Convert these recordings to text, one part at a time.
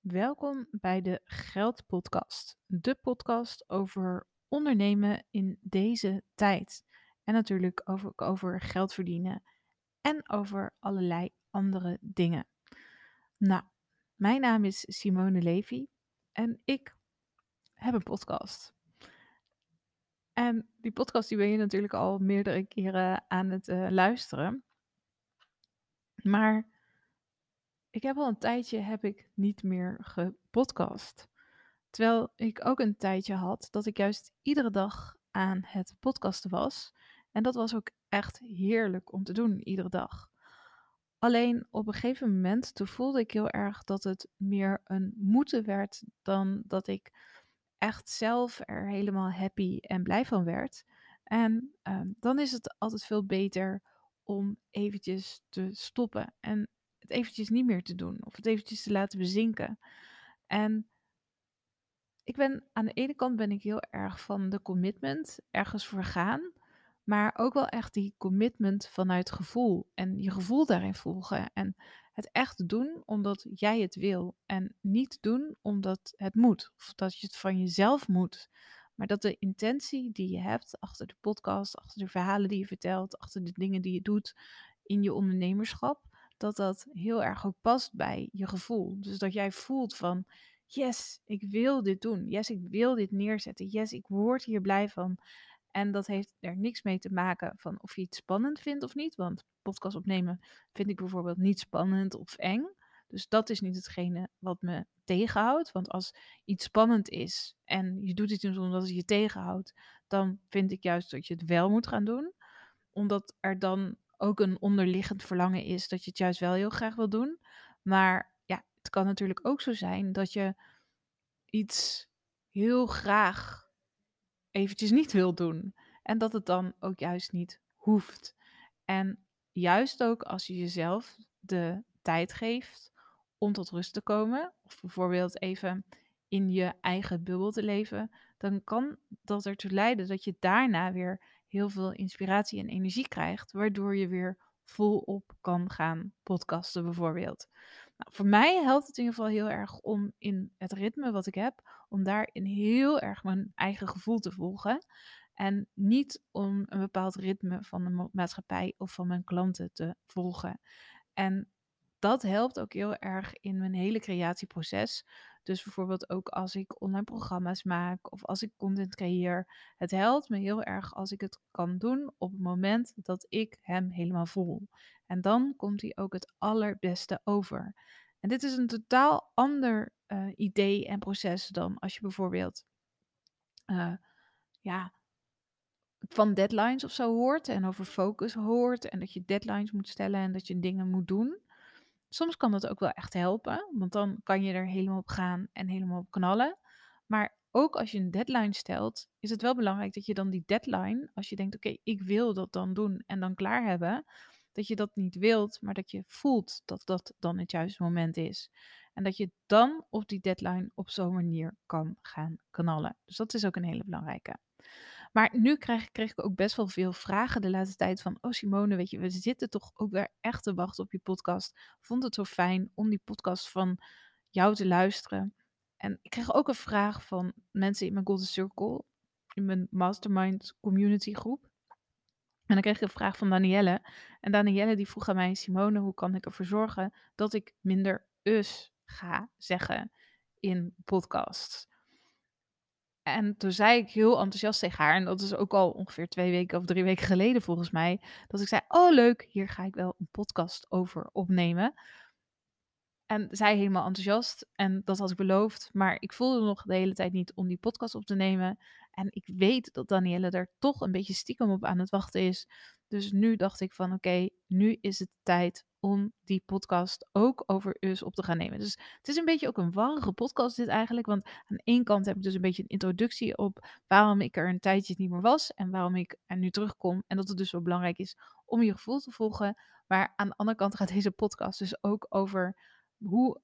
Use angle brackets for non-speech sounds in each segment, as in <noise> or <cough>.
Welkom bij de Geld Podcast, de podcast over ondernemen in deze tijd. En natuurlijk over, over geld verdienen en over allerlei andere dingen. Nou, mijn naam is Simone Levy en ik heb een podcast. En die podcast die ben je natuurlijk al meerdere keren aan het uh, luisteren. Maar ik heb al een tijdje heb ik niet meer gepodcast. Terwijl ik ook een tijdje had dat ik juist iedere dag aan het podcasten was. En dat was ook echt heerlijk om te doen, iedere dag. Alleen op een gegeven moment, toen voelde ik heel erg dat het meer een moeten werd dan dat ik echt zelf er helemaal happy en blij van werd. En uh, dan is het altijd veel beter om eventjes te stoppen en het eventjes niet meer te doen of het eventjes te laten bezinken. En ik ben aan de ene kant ben ik heel erg van de commitment, ergens voor gaan, maar ook wel echt die commitment vanuit gevoel en je gevoel daarin volgen en het echt doen omdat jij het wil en niet doen omdat het moet of dat je het van jezelf moet. Maar dat de intentie die je hebt achter de podcast, achter de verhalen die je vertelt, achter de dingen die je doet in je ondernemerschap, dat dat heel erg ook past bij je gevoel. Dus dat jij voelt van, yes, ik wil dit doen. Yes, ik wil dit neerzetten. Yes, ik word hier blij van. En dat heeft er niks mee te maken van of je het spannend vindt of niet. Want podcast opnemen vind ik bijvoorbeeld niet spannend of eng. Dus dat is niet hetgene wat me tegenhoudt. Want als iets spannend is en je doet iets omdat het je tegenhoudt, dan vind ik juist dat je het wel moet gaan doen. Omdat er dan ook een onderliggend verlangen is dat je het juist wel heel graag wil doen. Maar ja, het kan natuurlijk ook zo zijn dat je iets heel graag eventjes niet wil doen. En dat het dan ook juist niet hoeft. En juist ook als je jezelf de tijd geeft om tot rust te komen, of bijvoorbeeld even in je eigen bubbel te leven, dan kan dat ertoe leiden dat je daarna weer heel veel inspiratie en energie krijgt, waardoor je weer volop kan gaan podcasten bijvoorbeeld. Nou, voor mij helpt het in ieder geval heel erg om in het ritme wat ik heb, om daarin heel erg mijn eigen gevoel te volgen. En niet om een bepaald ritme van de maatschappij of van mijn klanten te volgen. En dat helpt ook heel erg in mijn hele creatieproces. Dus bijvoorbeeld ook als ik online programma's maak of als ik content creëer. Het helpt me heel erg als ik het kan doen op het moment dat ik hem helemaal voel. En dan komt hij ook het allerbeste over. En dit is een totaal ander uh, idee en proces dan als je bijvoorbeeld uh, ja, van deadlines of zo hoort en over focus hoort en dat je deadlines moet stellen en dat je dingen moet doen. Soms kan dat ook wel echt helpen, want dan kan je er helemaal op gaan en helemaal op knallen. Maar ook als je een deadline stelt, is het wel belangrijk dat je dan die deadline, als je denkt, oké, ik wil dat dan doen en dan klaar hebben, dat je dat niet wilt, maar dat je voelt dat dat dan het juiste moment is. En dat je dan op die deadline op zo'n manier kan gaan knallen. Dus dat is ook een hele belangrijke. Maar nu kreeg ik ook best wel veel vragen de laatste tijd van, oh Simone, weet je, we zitten toch ook weer echt te wachten op je podcast. Vond het zo fijn om die podcast van jou te luisteren. En ik kreeg ook een vraag van mensen in mijn Golden Circle, in mijn Mastermind community groep. En dan kreeg ik een vraag van Danielle. En Danielle die vroeg aan mij, Simone, hoe kan ik ervoor zorgen dat ik minder us ga zeggen in podcasts? En toen zei ik heel enthousiast tegen haar, en dat is ook al ongeveer twee weken of drie weken geleden volgens mij, dat ik zei: Oh, leuk, hier ga ik wel een podcast over opnemen. En zij helemaal enthousiast. En dat had ik beloofd. Maar ik voelde nog de hele tijd niet om die podcast op te nemen. En ik weet dat Danielle er toch een beetje stiekem op aan het wachten is. Dus nu dacht ik van oké, nu is het tijd om die podcast ook over us op te gaan nemen. Dus het is een beetje ook een warrige podcast dit eigenlijk. Want aan ene kant heb ik dus een beetje een introductie op waarom ik er een tijdje niet meer was. En waarom ik er nu terugkom. En dat het dus zo belangrijk is om je gevoel te volgen. Maar aan de andere kant gaat deze podcast dus ook over hoe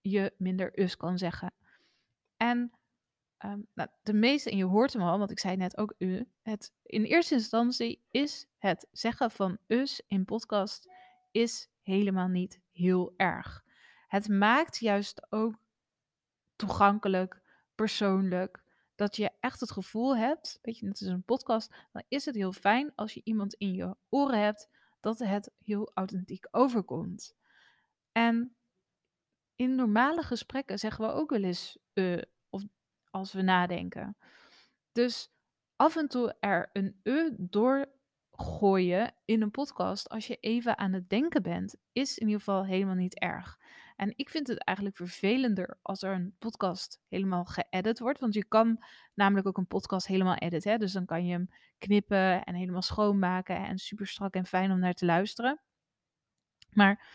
je minder us kan zeggen. En um, nou, de meeste, en je hoort hem al, want ik zei net ook u, het, in eerste instantie is het zeggen van us in podcast is helemaal niet heel erg. Het maakt juist ook toegankelijk, persoonlijk. Dat je echt het gevoel hebt, weet je, net als een podcast, dan is het heel fijn als je iemand in je oren hebt dat het heel authentiek overkomt. En in normale gesprekken zeggen we ook wel eens uh, als we nadenken. Dus af en toe er een e doorgooien in een podcast als je even aan het denken bent, is in ieder geval helemaal niet erg. En ik vind het eigenlijk vervelender als er een podcast helemaal geëdit wordt. Want je kan namelijk ook een podcast helemaal editen. Dus dan kan je hem knippen en helemaal schoonmaken en super strak en fijn om naar te luisteren. Maar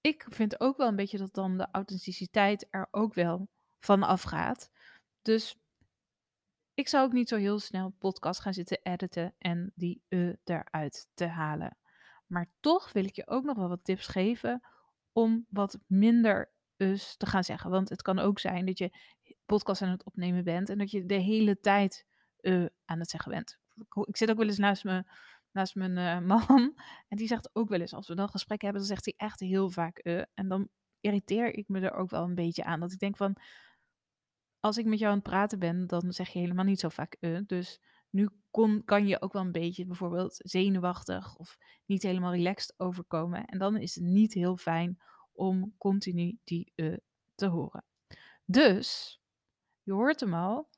ik vind ook wel een beetje dat dan de authenticiteit er ook wel van afgaat. Dus ik zou ook niet zo heel snel podcast gaan zitten editen en die e eruit te halen. Maar toch wil ik je ook nog wel wat tips geven om wat minder us te gaan zeggen. Want het kan ook zijn dat je podcast aan het opnemen bent en dat je de hele tijd uh, aan het zeggen bent. Ik zit ook wel eens naast, naast mijn uh, <laughs> man en die zegt ook wel eens, als we dan gesprek hebben, dan zegt hij echt heel vaak uh, en dan irriteer ik me er ook wel een beetje aan. Dat ik denk van, als ik met jou aan het praten ben, dan zeg je helemaal niet zo vaak uh. Dus nu kon, kan je ook wel een beetje bijvoorbeeld zenuwachtig of niet helemaal relaxed overkomen. En dan is het niet heel fijn om continu die uh te horen. Dus, je hoort hem al,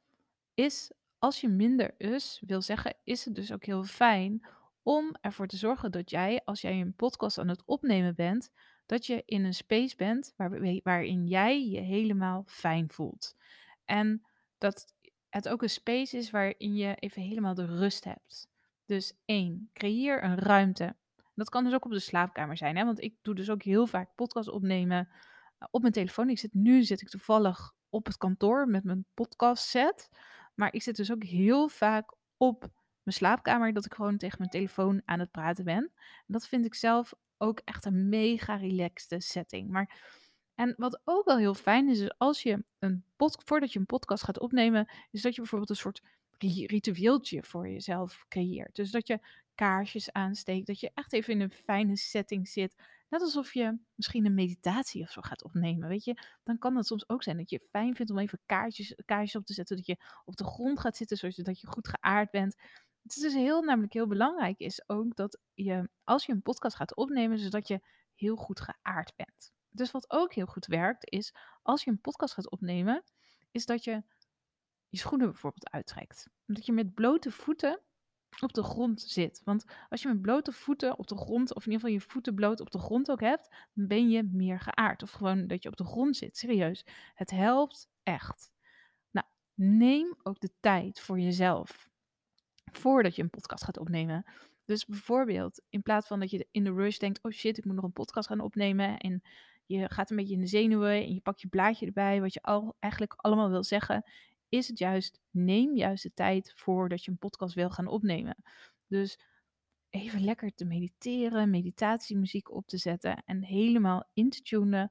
is als je minder us wil zeggen, is het dus ook heel fijn om ervoor te zorgen dat jij, als jij een podcast aan het opnemen bent, dat je in een space bent waar, waarin jij je helemaal fijn voelt. En dat het ook een space is waarin je even helemaal de rust hebt. Dus één, creëer een ruimte. Dat kan dus ook op de slaapkamer zijn, hè? want ik doe dus ook heel vaak podcast opnemen eh, op mijn telefoon. Ik zit, nu zit ik toevallig op het kantoor met mijn podcast set. Maar ik zit dus ook heel vaak op mijn slaapkamer dat ik gewoon tegen mijn telefoon aan het praten ben. En dat vind ik zelf ook echt een mega relaxte setting. Maar en wat ook wel heel fijn is, is als je een pod, voordat je een podcast gaat opnemen, is dat je bijvoorbeeld een soort ritueeltje voor jezelf creëert. Dus dat je kaarsjes aansteekt, dat je echt even in een fijne setting zit. Net alsof je misschien een meditatie of zo gaat opnemen, weet je. Dan kan het soms ook zijn dat je fijn vindt om even kaartjes, kaarsjes op te zetten, dat je op de grond gaat zitten, zodat je goed geaard bent. Het is dus heel, namelijk heel belangrijk is ook dat je, als je een podcast gaat opnemen, zodat je heel goed geaard bent. Dus wat ook heel goed werkt, is als je een podcast gaat opnemen, is dat je je schoenen bijvoorbeeld uittrekt. Dat je met blote voeten op de grond zit. Want als je met blote voeten op de grond, of in ieder geval je voeten bloot op de grond ook hebt, dan ben je meer geaard. Of gewoon dat je op de grond zit. Serieus. Het helpt echt. Nou, neem ook de tijd voor jezelf. Voordat je een podcast gaat opnemen. Dus bijvoorbeeld, in plaats van dat je in de rush denkt: oh shit, ik moet nog een podcast gaan opnemen. En je gaat een beetje in de zenuwen en je pakt je blaadje erbij, wat je al, eigenlijk allemaal wil zeggen, is het juist, neem juist de tijd voordat je een podcast wil gaan opnemen. Dus even lekker te mediteren, meditatiemuziek op te zetten en helemaal in te tunen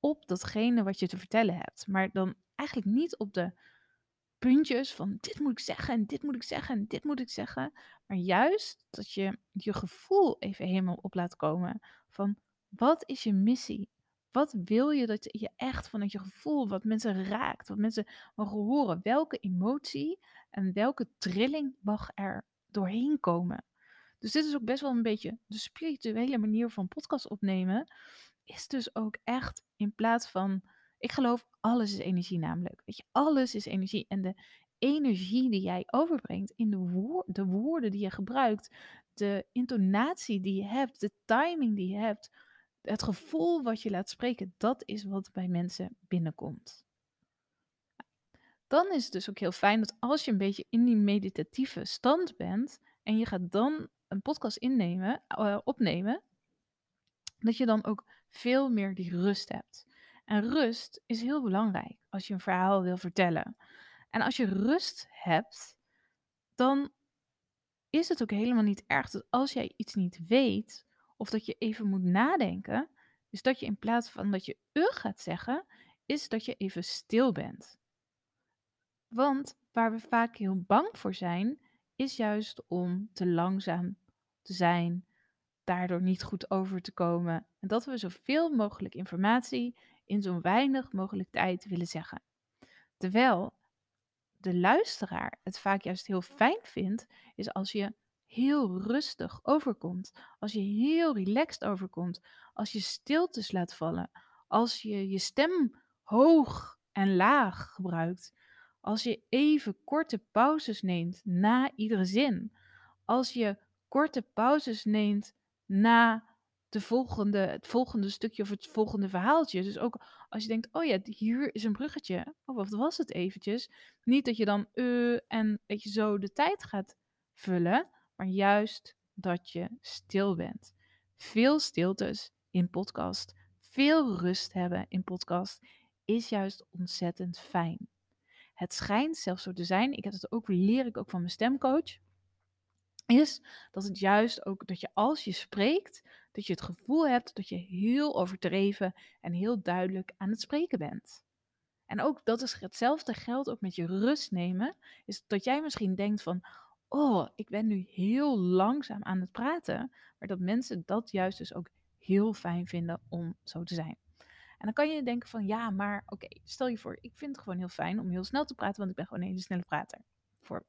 op datgene wat je te vertellen hebt. Maar dan eigenlijk niet op de puntjes van dit moet ik zeggen en dit moet ik zeggen en dit moet ik zeggen. Maar juist dat je je gevoel even helemaal op laat komen van wat is je missie? Wat wil je dat je echt vanuit je gevoel, wat mensen raakt, wat mensen mogen horen? Welke emotie en welke trilling mag er doorheen komen? Dus dit is ook best wel een beetje de spirituele manier van podcast opnemen. Is dus ook echt in plaats van. Ik geloof, alles is energie namelijk. Weet je, alles is energie. En de energie die jij overbrengt in de, de woorden die je gebruikt, de intonatie die je hebt, de timing die je hebt het gevoel wat je laat spreken, dat is wat bij mensen binnenkomt. Dan is het dus ook heel fijn dat als je een beetje in die meditatieve stand bent en je gaat dan een podcast innemen, uh, opnemen, dat je dan ook veel meer die rust hebt. En rust is heel belangrijk als je een verhaal wil vertellen. En als je rust hebt, dan is het ook helemaal niet erg dat als jij iets niet weet, of dat je even moet nadenken, is dat je in plaats van dat je u gaat zeggen, is dat je even stil bent. Want waar we vaak heel bang voor zijn, is juist om te langzaam te zijn, daardoor niet goed over te komen. En dat we zoveel mogelijk informatie in zo weinig mogelijk tijd willen zeggen. Terwijl de luisteraar het vaak juist heel fijn vindt, is als je heel rustig overkomt. Als je heel relaxed overkomt. Als je stiltes laat vallen. Als je je stem hoog en laag gebruikt. Als je even korte pauzes neemt na iedere zin. Als je korte pauzes neemt na de volgende, het volgende stukje of het volgende verhaaltje. Dus ook als je denkt, oh ja, hier is een bruggetje. Oh, wat was het eventjes? Niet dat je dan uh, en weet je zo de tijd gaat vullen, maar juist dat je stil bent. Veel stiltes in podcast, veel rust hebben in podcast is juist ontzettend fijn. Het schijnt zelfs zo te zijn, ik heb het ook, leer ik ook van mijn stemcoach, is dat het juist ook dat je als je spreekt, dat je het gevoel hebt dat je heel overdreven en heel duidelijk aan het spreken bent. En ook dat is hetzelfde geldt ook met je rust nemen, is dat jij misschien denkt van, oh, ik ben nu heel langzaam aan het praten, maar dat mensen dat juist dus ook heel fijn vinden om zo te zijn. En dan kan je denken van, ja, maar oké, stel je voor, ik vind het gewoon heel fijn om heel snel te praten, want ik ben gewoon een hele snelle prater. Voor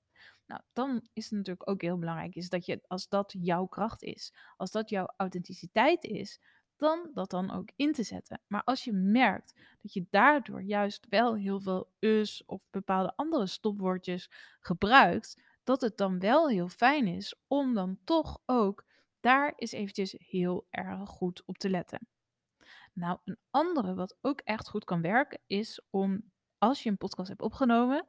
nou, dan is het natuurlijk ook heel belangrijk is dat je, als dat jouw kracht is, als dat jouw authenticiteit is, dan dat dan ook in te zetten. Maar als je merkt dat je daardoor juist wel heel veel us of bepaalde andere stopwoordjes gebruikt, dat het dan wel heel fijn is om dan toch ook daar eens eventjes heel erg goed op te letten. Nou, een andere wat ook echt goed kan werken is om als je een podcast hebt opgenomen,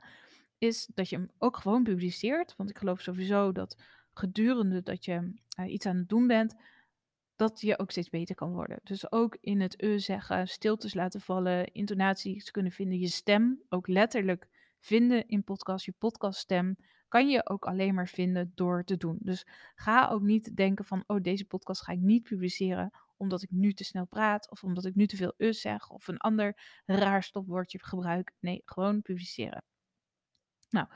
is dat je hem ook gewoon publiceert. Want ik geloof sowieso dat gedurende dat je uh, iets aan het doen bent, dat je ook steeds beter kan worden. Dus ook in het e zeggen, stiltes laten vallen, intonaties kunnen vinden, je stem ook letterlijk vinden in podcast, je podcaststem, kan je ook alleen maar vinden door te doen. Dus ga ook niet denken van, oh deze podcast ga ik niet publiceren omdat ik nu te snel praat of omdat ik nu te veel e zeg of een ander raar stopwoordje gebruik. Nee, gewoon publiceren. Nou,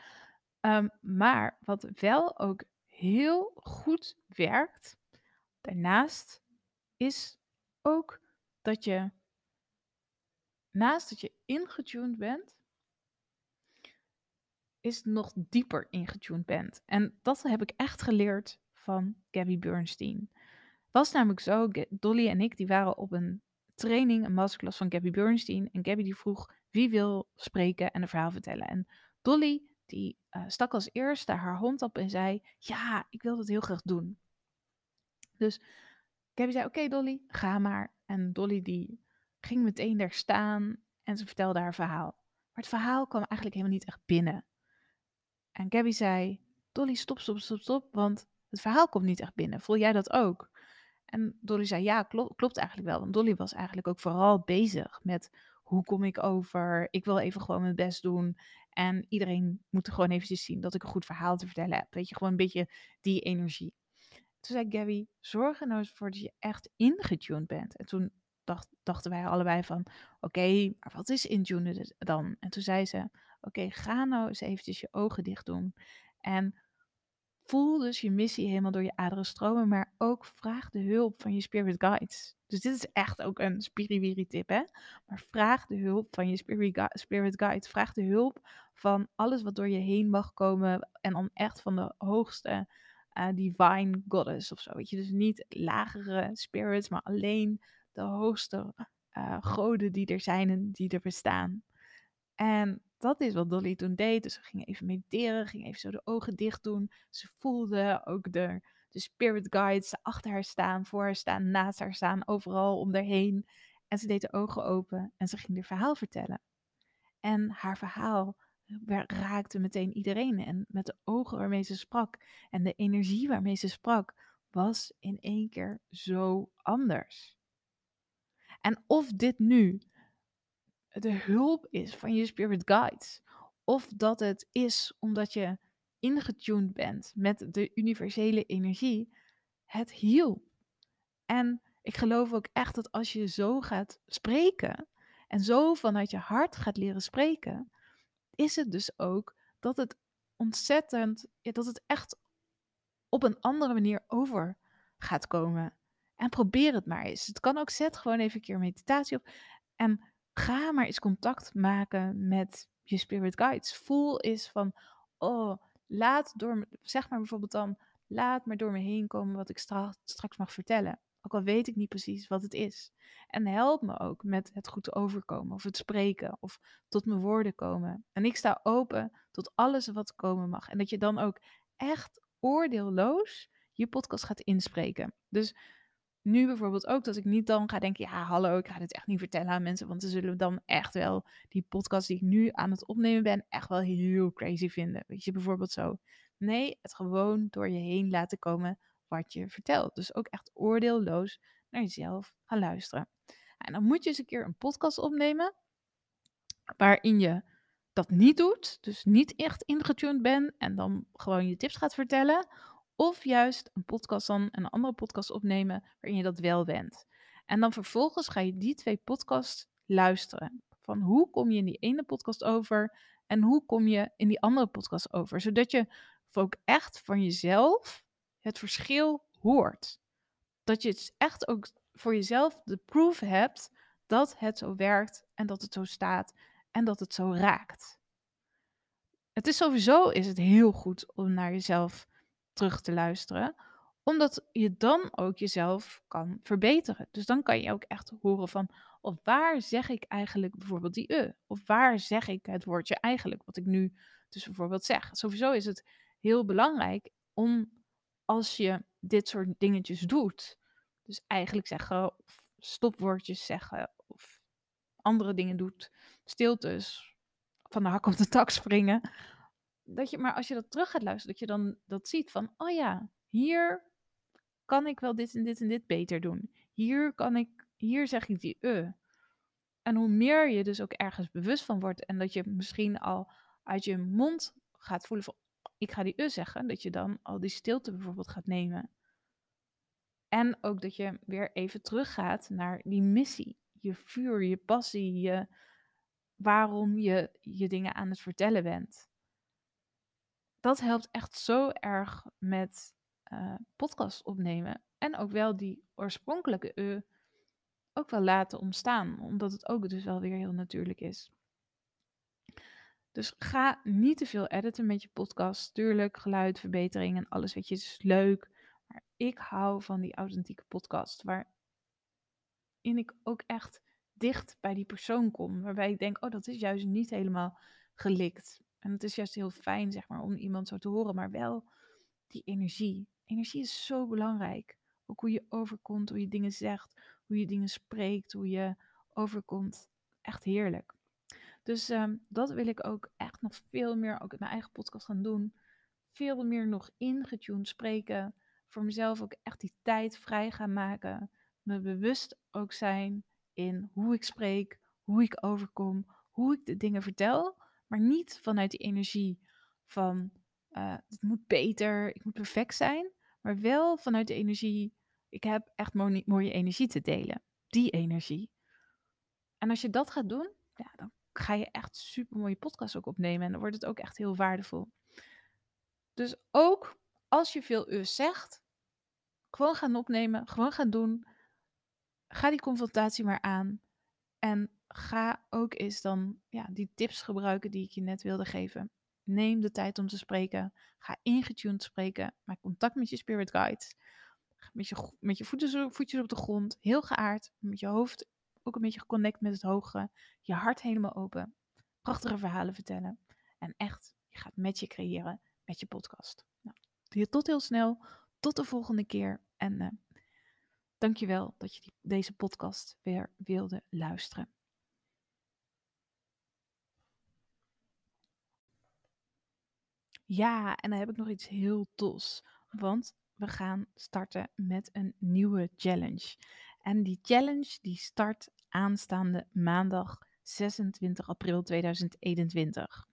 um, maar wat wel ook heel goed werkt, daarnaast, is ook dat je, naast dat je ingetuned bent, is nog dieper ingetuned bent. En dat heb ik echt geleerd van Gabby Bernstein. Was namelijk zo, Dolly en ik die waren op een training, een masterclass van Gabby Bernstein. En Gabby die vroeg wie wil spreken en een verhaal vertellen. En Dolly, die uh, stak als eerste haar hond op en zei: Ja, ik wil dat heel graag doen. Dus Gabby zei: Oké, Dolly, ga maar. En Dolly die ging meteen daar staan en ze vertelde haar verhaal. Maar het verhaal kwam eigenlijk helemaal niet echt binnen. En Gabby zei: Dolly, stop, stop, stop, stop, want het verhaal komt niet echt binnen. Voel jij dat ook? En Dolly zei: Ja, klopt, klopt eigenlijk wel. Want Dolly was eigenlijk ook vooral bezig met hoe kom ik over? Ik wil even gewoon mijn best doen. En iedereen moet gewoon eventjes zien dat ik een goed verhaal te vertellen heb. Weet je, gewoon een beetje die energie. Toen zei Gabby, zorg er nou eens voor dat je echt ingetuned bent. En toen dacht, dachten wij allebei van, oké, maar wat is intuned dan? En toen zei ze, oké, ga nou eens eventjes je ogen dicht doen. En voel dus je missie helemaal door je aderen stromen, maar ook vraag de hulp van je spirit guides. Dus dit is echt ook een spiriwiri tip, hè? Maar vraag de hulp van je spirit guides. Vraag de hulp van alles wat door je heen mag komen en dan echt van de hoogste uh, divine goddess of zo. Weet je, dus niet lagere spirits, maar alleen de hoogste uh, goden die er zijn en die er bestaan. En dat is wat Dolly toen deed. Dus ze ging even mediteren, ging even zo de ogen dicht doen. Ze voelde ook de, de spirit guides achter haar staan, voor haar staan, naast haar staan, overal om haar heen. En ze deed de ogen open en ze ging haar verhaal vertellen. En haar verhaal raakte meteen iedereen. En met de ogen waarmee ze sprak en de energie waarmee ze sprak, was in één keer zo anders. En of dit nu de hulp is van je spirit guides. Of dat het is omdat je ingetuned bent met de universele energie. Het hielp. En ik geloof ook echt dat als je zo gaat spreken en zo vanuit je hart gaat leren spreken, is het dus ook dat het ontzettend, ja, dat het echt op een andere manier over gaat komen. En probeer het maar eens. Het kan ook, zet gewoon even een keer meditatie op. En ga maar eens contact maken met je spirit guides. Voel eens van, oh, laat door me, zeg maar bijvoorbeeld dan, laat maar door me heen komen wat ik stra straks mag vertellen. Ook al weet ik niet precies wat het is. En help me ook met het goed overkomen of het spreken of tot mijn woorden komen. En ik sta open tot alles wat komen mag. En dat je dan ook echt oordeelloos je podcast gaat inspreken. Dus nu bijvoorbeeld ook dat ik niet dan ga denken, ja hallo, ik ga dit echt niet vertellen aan mensen, want ze zullen dan echt wel die podcast die ik nu aan het opnemen ben, echt wel heel crazy vinden. Weet je, bijvoorbeeld zo. Nee, het gewoon door je heen laten komen wat je vertelt. Dus ook echt oordeelloos naar jezelf gaan luisteren. En dan moet je eens een keer een podcast opnemen waarin je dat niet doet, dus niet echt ingetuned bent en dan gewoon je tips gaat vertellen. Of juist een podcast dan, een andere podcast opnemen waarin je dat wel bent. En dan vervolgens ga je die twee podcasts luisteren. Van hoe kom je in die ene podcast over en hoe kom je in die andere podcast over. Zodat je ook echt van jezelf het verschil hoort. Dat je het echt ook voor jezelf de proof hebt dat het zo werkt en dat het zo staat en dat het zo raakt. Het is sowieso is het heel goed om naar jezelf terug te luisteren, omdat je dan ook jezelf kan verbeteren. Dus dan kan je ook echt horen van, of waar zeg ik eigenlijk bijvoorbeeld die e? Of waar zeg ik het woordje eigenlijk, wat ik nu dus bijvoorbeeld zeg. Sowieso is het heel belangrijk om, als je dit soort dingetjes doet, dus eigenlijk zeggen, of stopwoordjes zeggen, of andere dingen doet, stiltes, van de hak op de tak springen, dat je, maar als je dat terug gaat luisteren, dat je dan dat ziet van, oh ja, hier kan ik wel dit en dit en dit beter doen. Hier kan ik, hier zeg ik die e. En hoe meer je dus ook ergens bewust van wordt en dat je misschien al uit je mond gaat voelen van, ik ga die e zeggen, dat je dan al die stilte bijvoorbeeld gaat nemen. En ook dat je weer even teruggaat naar die missie, je vuur, je passie, je, waarom je je dingen aan het vertellen bent dat helpt echt zo erg met uh, podcast opnemen. En ook wel die oorspronkelijke e ook wel laten ontstaan. Omdat het ook dus wel weer heel natuurlijk is. Dus ga niet te veel editen met je podcast. Tuurlijk, geluidverbetering en alles weet je, is leuk. Maar ik hou van die authentieke podcast. Waarin ik ook echt dicht bij die persoon kom. Waarbij ik denk, oh, dat is juist niet helemaal gelikt. En het is juist heel fijn, zeg maar, om iemand zo te horen, maar wel die energie. Energie is zo belangrijk. Ook hoe je overkomt, hoe je dingen zegt, hoe je dingen spreekt, hoe je overkomt. Echt heerlijk. Dus um, dat wil ik ook echt nog veel meer, ook in mijn eigen podcast gaan doen. Veel meer nog ingetuned spreken. Voor mezelf ook echt die tijd vrij gaan maken. Me bewust ook zijn in hoe ik spreek, hoe ik overkom, hoe ik de dingen vertel. Maar niet vanuit die energie van uh, het moet beter, ik moet perfect zijn. Maar wel vanuit de energie, ik heb echt mooie, mooie energie te delen. Die energie. En als je dat gaat doen, ja, dan ga je echt super mooie podcasts ook opnemen. En dan wordt het ook echt heel waardevol. Dus ook als je veel us zegt, gewoon gaan opnemen, gewoon gaan doen. Ga die confrontatie maar aan. En ga ook eens dan ja, die tips gebruiken die ik je net wilde geven. Neem de tijd om te spreken. Ga ingetuned spreken. Maak contact met je spirit guides. Met je, met je voetjes, voetjes op de grond. Heel geaard. Met je hoofd ook een beetje geconnect met het hoge. Je hart helemaal open. Prachtige verhalen vertellen. En echt, je gaat met je creëren met je podcast. Nou, tot heel snel. Tot de volgende keer. En uh, dankjewel dat je die, deze podcast weer wilde luisteren. Ja, en dan heb ik nog iets heel tos. Want we gaan starten met een nieuwe challenge. En die challenge die start aanstaande maandag 26 april 2021.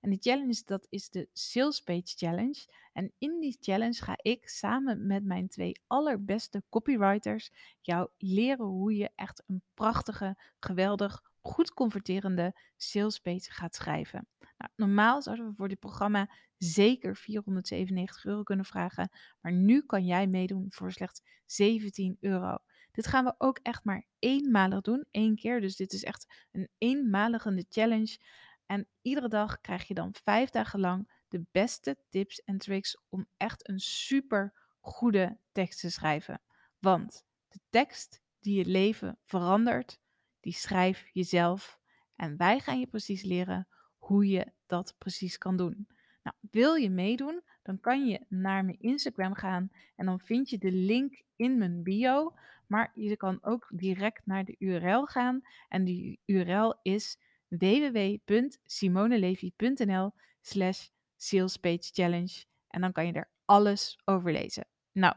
En die challenge dat is de Sales Page Challenge. En in die challenge ga ik samen met mijn twee allerbeste copywriters jou leren hoe je echt een prachtige, geweldig, goed converterende salespage gaat schrijven. Nou, normaal zouden we voor dit programma zeker 497 euro kunnen vragen, maar nu kan jij meedoen voor slechts 17 euro. Dit gaan we ook echt maar eenmalig doen, één keer. Dus dit is echt een eenmalige challenge. En iedere dag krijg je dan vijf dagen lang de beste tips en tricks om echt een super goede tekst te schrijven. Want de tekst die je leven verandert, die schrijf jezelf. En wij gaan je precies leren hoe je dat precies kan doen. Nou, wil je meedoen? Dan kan je naar mijn Instagram gaan en dan vind je de link in mijn bio. Maar je kan ook direct naar de URL gaan en die URL is www.simonelevy.nl slash salespagechallenge. En dan kan je er alles over lezen. Nou,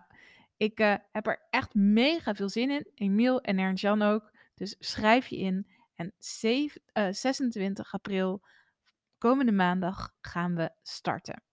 ik uh, heb er echt mega veel zin in. Emiel en Ernst-Jan ook. Dus schrijf je in. En 7, uh, 26 april, komende maandag, gaan we starten.